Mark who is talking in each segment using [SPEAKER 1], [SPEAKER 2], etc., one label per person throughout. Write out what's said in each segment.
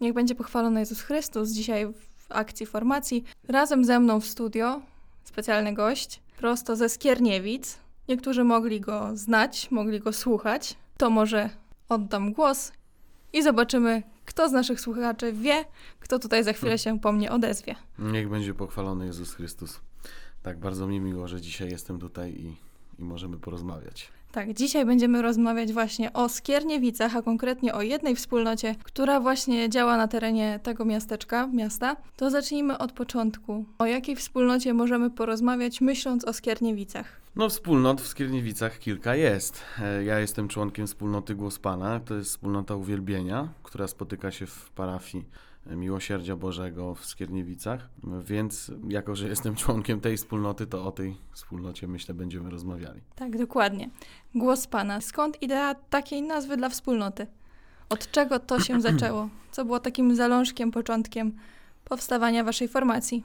[SPEAKER 1] Niech będzie pochwalony Jezus Chrystus. Dzisiaj w akcji formacji razem ze mną w studio specjalny gość, prosto ze Skierniewic. Niektórzy mogli go znać, mogli go słuchać. To może oddam głos i zobaczymy, kto z naszych słuchaczy wie, kto tutaj za chwilę się po mnie odezwie.
[SPEAKER 2] Niech będzie pochwalony Jezus Chrystus. Tak, bardzo mi miło, że dzisiaj jestem tutaj i, i możemy porozmawiać.
[SPEAKER 1] Tak, dzisiaj będziemy rozmawiać właśnie o Skierniewicach, a konkretnie o jednej wspólnocie, która właśnie działa na terenie tego miasteczka, miasta. To zacznijmy od początku. O jakiej wspólnocie możemy porozmawiać, myśląc o Skierniewicach?
[SPEAKER 2] No, wspólnot w Skierniewicach kilka jest. E, Ja jestem członkiem wspólnoty Głos Pana. To jest wspólnota uwielbienia, która spotyka się w parafii Miłosierdzia Bożego w Skierniewicach. Więc jako, że jestem członkiem tej wspólnoty, to o tej wspólnocie myślę będziemy rozmawiali.
[SPEAKER 1] Tak, dokładnie. Głos Pana. Skąd idea takiej nazwy dla wspólnoty? Od czego to się zaczęło? Co było takim zalążkiem, początkiem powstawania waszej formacji?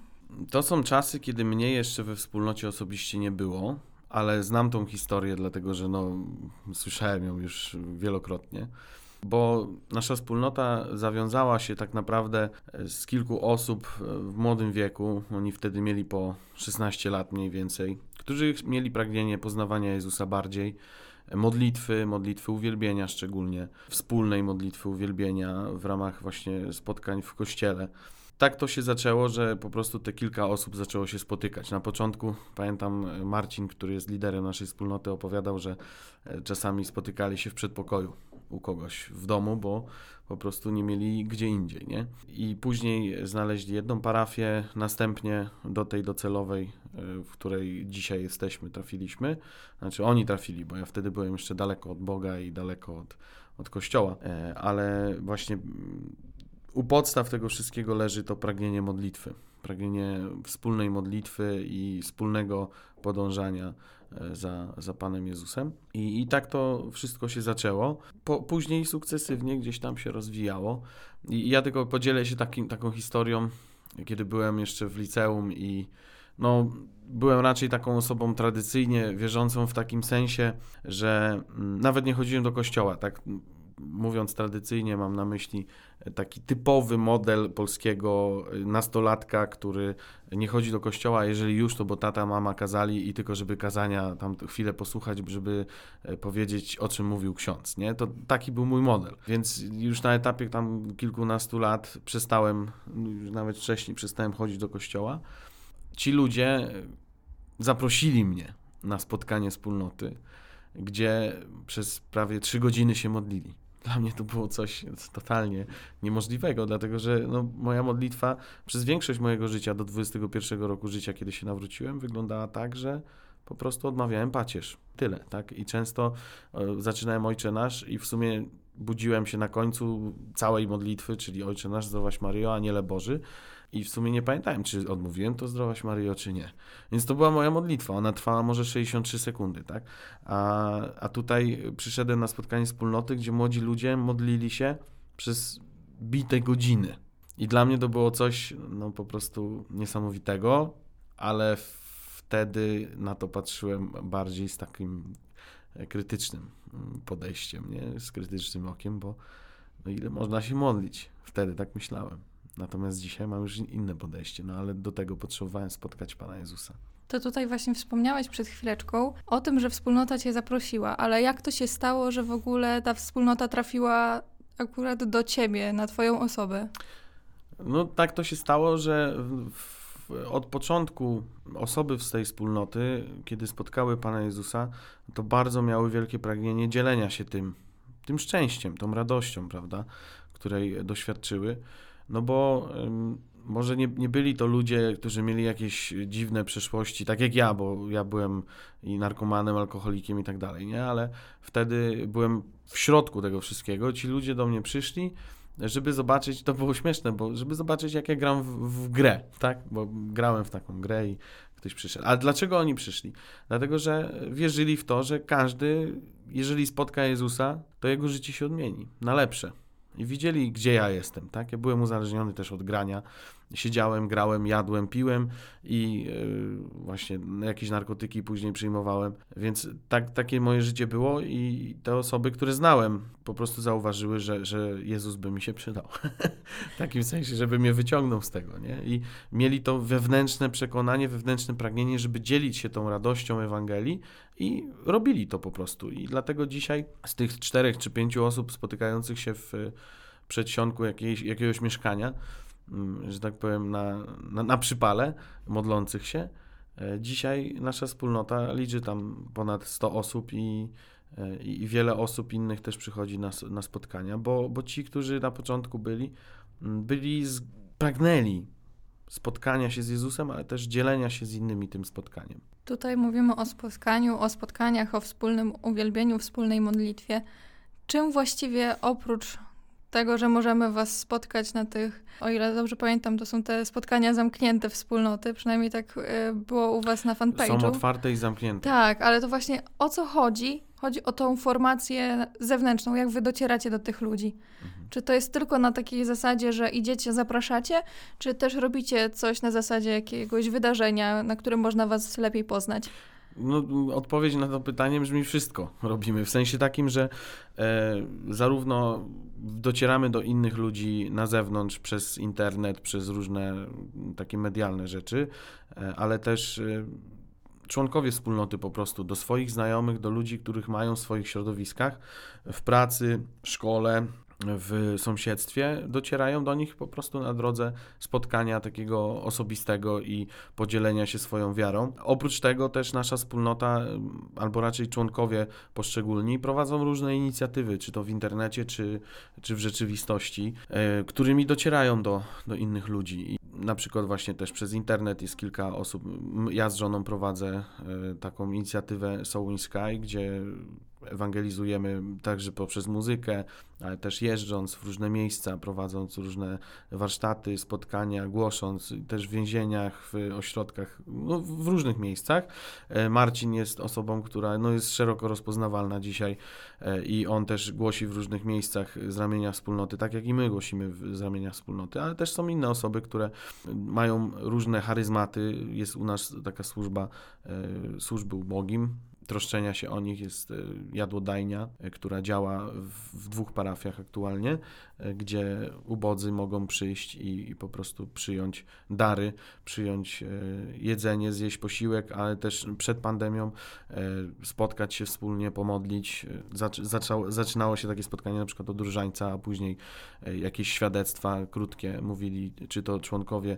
[SPEAKER 2] To są czasy, kiedy mnie jeszcze we wspólnocie osobiście nie było, ale znam tą historię, dlatego że no, słyszałem ją już wielokrotnie. Bo nasza wspólnota zawiązała się tak naprawdę z kilku osób w młodym wieku. Oni wtedy mieli po 16 lat mniej więcej, którzy mieli pragnienie poznawania Jezusa bardziej, modlitwy, modlitwy uwielbienia szczególnie, wspólnej modlitwy uwielbienia w ramach właśnie spotkań w kościele. Tak to się zaczęło, że po prostu te kilka osób zaczęło się spotykać. Na początku pamiętam Marcin, który jest liderem naszej wspólnoty, opowiadał, że czasami spotykali się w przedpokoju u kogoś w domu, bo po prostu nie mieli gdzie indziej, nie? I później znaleźli jedną parafię, następnie do tej docelowej, w której dzisiaj jesteśmy, trafiliśmy. Znaczy oni trafili, bo ja wtedy byłem jeszcze daleko od Boga i daleko od, od Kościoła, ale właśnie u podstaw tego wszystkiego leży to pragnienie modlitwy. Pragnienie wspólnej modlitwy i wspólnego podążania za, za Panem Jezusem. I, I tak to wszystko się zaczęło. Po, później sukcesywnie gdzieś tam się rozwijało. I ja tylko podzielę się takim, taką historią, kiedy byłem jeszcze w liceum i no, byłem raczej taką osobą tradycyjnie wierzącą w takim sensie, że nawet nie chodziłem do kościoła, tak mówiąc tradycyjnie, mam na myśli taki typowy model polskiego nastolatka, który nie chodzi do kościoła, jeżeli już, to bo tata, mama kazali i tylko żeby kazania tam chwilę posłuchać, żeby powiedzieć, o czym mówił ksiądz, nie? To taki był mój model. Więc już na etapie tam kilkunastu lat przestałem, już nawet wcześniej przestałem chodzić do kościoła. Ci ludzie zaprosili mnie na spotkanie wspólnoty, gdzie przez prawie trzy godziny się modlili dla mnie to było coś totalnie niemożliwego, dlatego że no, moja modlitwa przez większość mojego życia do 21 roku życia, kiedy się nawróciłem, wyglądała tak, że po prostu odmawiałem pacierz. Tyle, tak? I często e, zaczynałem Ojcze Nasz i w sumie budziłem się na końcu całej modlitwy, czyli Ojcze Nasz, Zdrowaś Maryjo, Aniele Boży. I w sumie nie pamiętałem, czy odmówiłem to Zdrowaś Maryjo, czy nie. Więc to była moja modlitwa. Ona trwała może 63 sekundy, tak? A, a tutaj przyszedłem na spotkanie wspólnoty, gdzie młodzi ludzie modlili się przez bite godziny. I dla mnie to było coś, no po prostu niesamowitego, ale wtedy na to patrzyłem bardziej z takim krytycznym podejściem, nie? Z krytycznym okiem, bo no ile można się modlić? Wtedy tak myślałem. Natomiast dzisiaj mam już inne podejście, no ale do tego potrzebowałem spotkać Pana Jezusa.
[SPEAKER 1] To tutaj właśnie wspomniałeś przed chwileczką o tym, że wspólnota Cię zaprosiła, ale jak to się stało, że w ogóle ta wspólnota trafiła akurat do Ciebie, na Twoją osobę?
[SPEAKER 2] No tak to się stało, że w, od początku osoby z tej wspólnoty, kiedy spotkały Pana Jezusa, to bardzo miały wielkie pragnienie dzielenia się tym, tym szczęściem, tą radością, prawda, której doświadczyły. No bo ym, może nie, nie byli to ludzie, którzy mieli jakieś dziwne przeszłości, tak jak ja, bo ja byłem i narkomanem, alkoholikiem i tak dalej, nie? Ale wtedy byłem w środku tego wszystkiego. Ci ludzie do mnie przyszli, żeby zobaczyć, to było śmieszne, bo żeby zobaczyć, jak ja gram w, w grę, tak? Bo grałem w taką grę i ktoś przyszedł. Ale dlaczego oni przyszli? Dlatego, że wierzyli w to, że każdy, jeżeli spotka Jezusa, to jego życie się odmieni na lepsze i widzieli, gdzie ja jestem, tak? Ja byłem uzależniony też od grania. Siedziałem, grałem, jadłem, piłem i yy, właśnie jakieś narkotyki później przyjmowałem. Więc tak, takie moje życie było i te osoby, które znałem po prostu zauważyły, że, że Jezus by mi się przydał. w takim sensie, żeby mnie wyciągnął z tego, nie? I mieli to wewnętrzne przekonanie, wewnętrzne pragnienie, żeby dzielić się tą radością Ewangelii i robili to po prostu. I dlatego dzisiaj z tych czterech czy pięciu osób spotykających się w przedsionku jakiejś, jakiegoś mieszkania, mm, że tak powiem, na, na, na przypale modlących się, e, dzisiaj nasza wspólnota liczy tam ponad 100 osób i i wiele osób innych też przychodzi na, na spotkania, bo, bo ci, którzy na początku byli, mm, byli z, pragnęli spotkania się z Jezusem, ale też dzielenia się z innymi tym spotkaniem.
[SPEAKER 1] Tutaj mówimy o spotkaniu, o spotkaniach, o wspólnym uwielbieniu, wspólnej modlitwie. Czym właściwie oprócz tego, że możemy Was spotkać na tych, o ile dobrze pamiętam, to są te spotkania zamknięte wspólnoty, przynajmniej tak e, było u Was na fanpage'u.
[SPEAKER 2] Są otwarte i zamknięte.
[SPEAKER 1] Tak, ale to właśnie o co chodzi? Chodzi o tą formację zewnętrzną, jak Wy docieracie do tych ludzi. Mhm. Czy to jest tylko na takiej zasadzie, że idziecie, zapraszacie, czy też robicie coś na zasadzie jakiegoś wydarzenia, na którym można Was lepiej poznać?
[SPEAKER 2] No, odpowiedź na to pytanie brzmi wszystko robimy. W sensie takim, że e, zarówno docieramy do innych ludzi na zewnątrz przez internet, przez różne takie medialne rzeczy, e, ale też e, członkowie wspólnoty po prostu do swoich znajomych, do ludzi, których mają w swoich środowiskach, w pracy, szkole, w sąsiedztwie, docierają do nich po prostu na drodze spotkania takiego osobistego i podzielenia się swoją wiarą. Oprócz tego też nasza wspólnota, albo raczej członkowie poszczególni, prowadzą różne inicjatywy, czy to w internecie, czy, czy w rzeczywistości, e, którymi docierają do, do innych ludzi. Na przykład właśnie też przez internet jest kilka osób. Ja z żoną prowadzę e, taką inicjatywę Soul in Sky, gdzie ewangelizujemy także poprzez muzykę, ale też jeżdżąc w różne miejsca, prowadząc różne warsztaty, spotkania, głosząc też w więzieniach, w ośrodkach, no, w różnych miejscach. E, Marcin jest osobą, która no, jest szeroko rozpoznawalna dzisiaj e, i on też głosi w różnych miejscach z ramienia wspólnoty, tak jak i my głosimy z ramienia wspólnoty, ale też są inne osoby, które mają różne charyzmaty. Jest u nas taka służba, e, służby ubogim, troszczenia się o nich jest e, jadłodajnia, e, która działa w dwóch parafiach aktualnie, e, gdzie ubodzy mogą przyjść i, i po prostu przyjąć dary, przyjąć jedzenie, zjeść posiłek, ale też przed pandemią spotkać się wspólnie, pomodlić. Zaczą, zaczynało się takie spotkanie na przykład od różańca, a później jakieś świadectwa krótkie mówili, czy to członkowie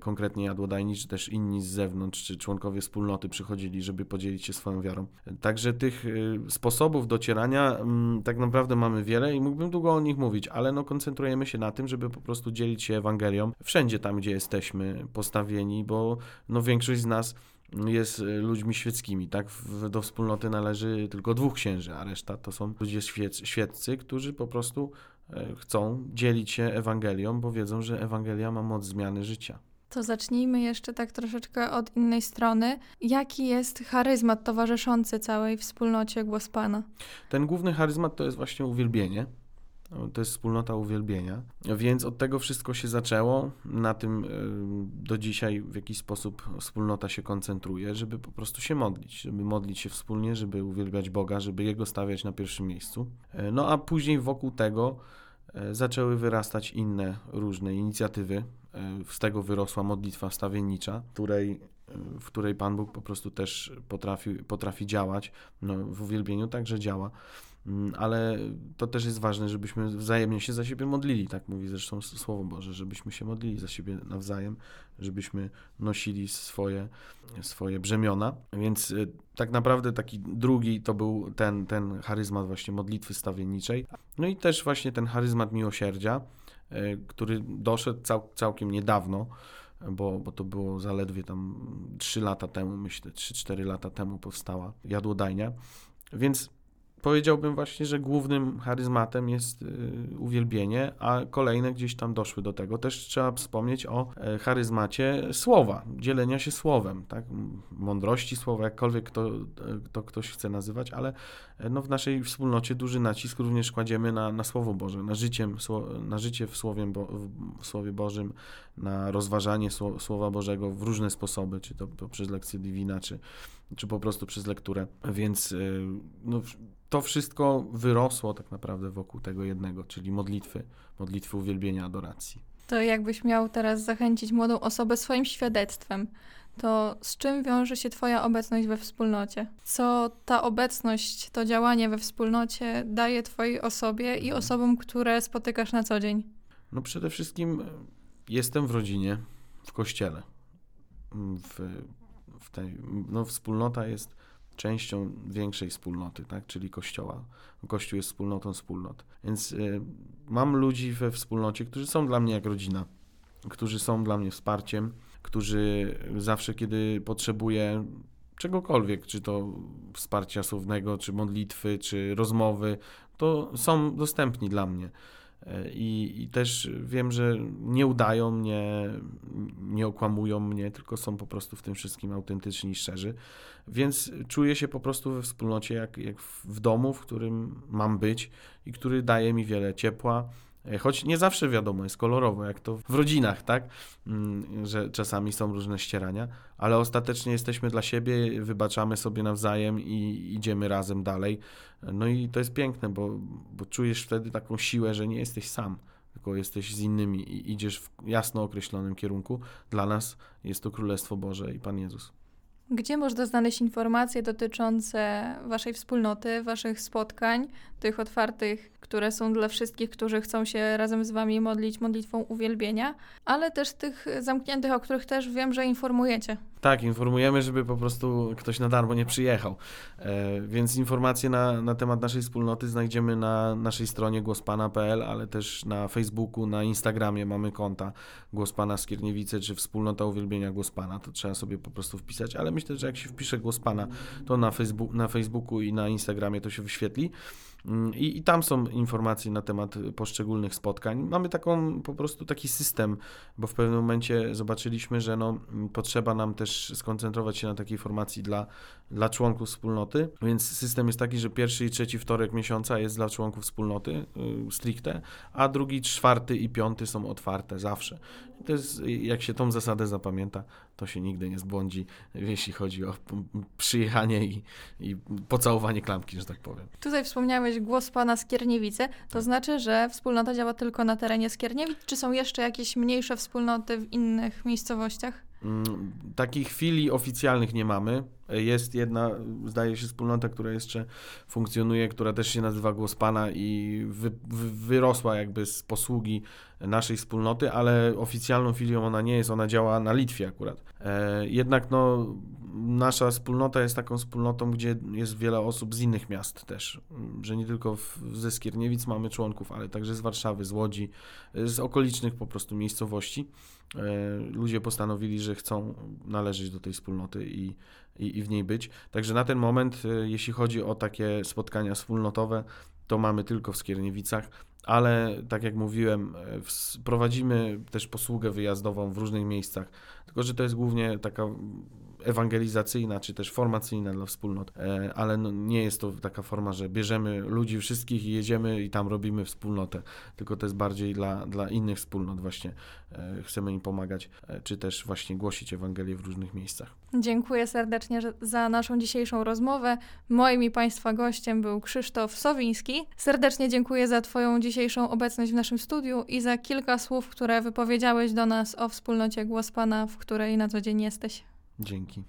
[SPEAKER 2] konkretnie jadłodajni, czy też inni z zewnątrz, czy członkowie wspólnoty przychodzili, żeby podzielić się swoją wiarą. Także tych y, sposobów docierania mm, tak naprawdę mamy wiele i mógłbym długo o nich mówić, ale no koncentrujemy się na tym, żeby po prostu dzielić się Ewangelią wszędzie tam, gdzie jesteśmy postawieni, bo no większość z nas jest y, ludźmi świeckimi, tak? Do wspólnoty należy tylko dwóch księży, a reszta to są ludzie świeccy, którzy po prostu e, chcą dzielić się Ewangelią, bo wiedzą, że Ewangelia ma moc zmiany życia.
[SPEAKER 1] To zacznijmy jeszcze tak troszeczkę od innej strony. Jaki jest charyzmat towarzyszący całej wspólnocie Głos Pana?
[SPEAKER 2] Ten główny charyzmat to jest właśnie uwielbienie. To jest wspólnota uwielbienia, więc od tego wszystko się zaczęło. Na tym e, do dzisiaj w jakiś sposób wspólnota się koncentruje, żeby po prostu się modlić, żeby modlić się wspólnie, żeby uwielbiać Boga, żeby Jego stawiać na pierwszym miejscu. E, no a później wokół tego e, zaczęły wyrastać inne różne inicjatywy, z tego wyrosła modlitwa wstawiennicza, której, e, w której Pan Bóg po prostu też potrafi, potrafi działać. No, w uwielbieniu także działa. Mm, ale to też jest ważne, żebyśmy wzajemnie się za siebie modlili, tak mówi zresztą Słowo Boże, żebyśmy się modlili za siebie nawzajem, żebyśmy nosili swoje, swoje brzemiona. Więc y, tak naprawdę taki drugi to był ten, ten charyzmat właśnie modlitwy stawienniczej. No i też właśnie ten charyzmat miłosierdzia, y, który doszedł cał, całkiem niedawno, bo, bo to było zaledwie tam 3 lata temu, myślę, 3-4 lata temu powstała jadłodajnia. Więc powiedziałbym właśnie, że głównym charyzmatem jest y, uwielbienie, a kolejne gdzieś tam doszły do tego. Też trzeba wspomnieć o e, charyzmacie słowa, dzielenia się słowem, tak? mądrości słowa, jakkolwiek to, e, to ktoś chce nazywać, ale e, no w naszej wspólnocie duży nacisk również kładziemy na, na Słowo Boże, na, życiem, na życie w Słowie, w Słowie Bożym, na rozważanie Słowa Bożego w różne sposoby, czy to poprzez lekcję Divina, czy czy po prostu przez lekturę. Więc y, no, to wszystko wyrosło tak naprawdę wokół tego jednego, czyli modlitwy, modlitwy uwielbienia, adoracji.
[SPEAKER 1] To jakbyś miał teraz zachęcić młodą osobę swoim świadectwem, to z czym wiąże się Twoja obecność we wspólnocie? Co ta obecność, to działanie we wspólnocie daje Twojej osobie i
[SPEAKER 2] Mhm.
[SPEAKER 1] osobom, które spotykasz na co dzień?
[SPEAKER 2] No przede wszystkim jestem w rodzinie, w kościele. W, w tej, no wspólnota jest częścią większej wspólnoty, tak? czyli kościoła. Kościół jest wspólnotą wspólnot. Więc y, mam ludzi we wspólnocie, którzy są dla mnie jak rodzina, którzy są dla mnie wsparciem, którzy zawsze, kiedy potrzebuję czegokolwiek, czy to wsparcia słownego, czy modlitwy, czy rozmowy, to są dostępni dla mnie. E, I, I też wiem, że nie udają mnie, nie okłamują mnie, tylko są po prostu w tym wszystkim autentyczni i szczerzy. Więc czuję się po prostu we wspólnocie jak, jak w domu, w którym mam być i który daje mi wiele ciepła. E, Choć nie zawsze wiadomo, jest kolorowo, jak to w rodzinach, tak? Mm, Że czasami są różne ścierania, ale ostatecznie jesteśmy dla siebie, wybaczamy sobie nawzajem i idziemy razem dalej. No i to jest piękne, bo, bo czujesz wtedy taką siłę, że nie jesteś sam, tylko jesteś z innymi i idziesz w jasno określonym kierunku. Dla nas jest to Królestwo Boże i Pan Jezus.
[SPEAKER 1] Gdzie można znaleźć informacje dotyczące Waszej wspólnoty, Waszych spotkań, tych otwartych, które są dla wszystkich, którzy chcą się razem z Wami modlić modlitwą uwielbienia, ale też tych zamkniętych, o których też wiem, że informujecie?
[SPEAKER 2] Tak, informujemy, żeby po prostu ktoś na darmo nie przyjechał. E, więc informacje na, na temat naszej wspólnoty znajdziemy na naszej stronie głospana.pl, ale też na Facebooku, na Instagramie mamy konta Głos Pana Skierniewice czy Wspólnota Uwielbienia Głos Pana. To trzeba sobie po prostu wpisać, ale myślę, że jak się wpisze Głos Pana, to na, Facebook, na Facebooku i na Instagramie to się wyświetli. Mm, I, I tam są informacje na temat poszczególnych spotkań. Mamy taką po prostu taki system, bo w pewnym momencie zobaczyliśmy, że no, m, potrzeba nam też skoncentrować się na takiej formacji dla, dla członków wspólnoty. Więc system jest taki, że pierwszy i trzeci wtorek miesiąca jest dla członków wspólnoty y, stricte, a drugi, czwarty i piąty są otwarte zawsze. I to jest, jak się tą zasadę zapamięta, to się nigdy nie zbłądzi, jeśli chodzi o przyjechanie i, i pocałowanie klamki, że tak powiem.
[SPEAKER 1] Tutaj wspomniałeś głos Pana Skierniewice, to znaczy, że wspólnota działa tylko na terenie Skierniewic, czy są jeszcze jakieś mniejsze wspólnoty w innych miejscowościach?
[SPEAKER 2] Mm, Takich chwili oficjalnych nie mamy. Jest jedna, zdaje się, wspólnota, która jeszcze funkcjonuje, która też się nazywa Głos Pana i wy, wy, wyrosła jakby z posługi naszej wspólnoty, ale oficjalną filią ona nie jest, ona działa na Litwie akurat. E, jednak no, nasza wspólnota jest taką wspólnotą, gdzie jest wiele osób z innych miast też, że nie tylko w, ze Skierniewic mamy członków, ale także z Warszawy, z Łodzi, z okolicznych po prostu miejscowości. E, ludzie postanowili, że chcą należeć do tej wspólnoty i, i, i w niej być. Także na ten moment, e, jeśli chodzi o takie spotkania wspólnotowe, to mamy tylko w Skierniewicach, ale tak jak mówiłem, e, prowadzimy też posługę wyjazdową w różnych miejscach, tylko że to jest głównie taka ewangelizacyjna, czy też formacyjna dla wspólnot, e, ale no nie jest to taka forma, że bierzemy ludzi wszystkich i jedziemy i tam robimy wspólnotę, tylko to jest bardziej dla, dla innych wspólnot właśnie. E, Chcemy im pomagać, e, czy też właśnie głosić Ewangelię w różnych miejscach.
[SPEAKER 1] Dziękuję serdecznie za naszą dzisiejszą rozmowę. Moim i Państwa gościem był Krzysztof Sowiński. Serdecznie dziękuję za Twoją dzisiejszą obecność w naszym studiu i za kilka słów, które wypowiedziałeś do nas o wspólnocie Głos Pana, w której na co dzień jesteś.
[SPEAKER 2] Dzięki.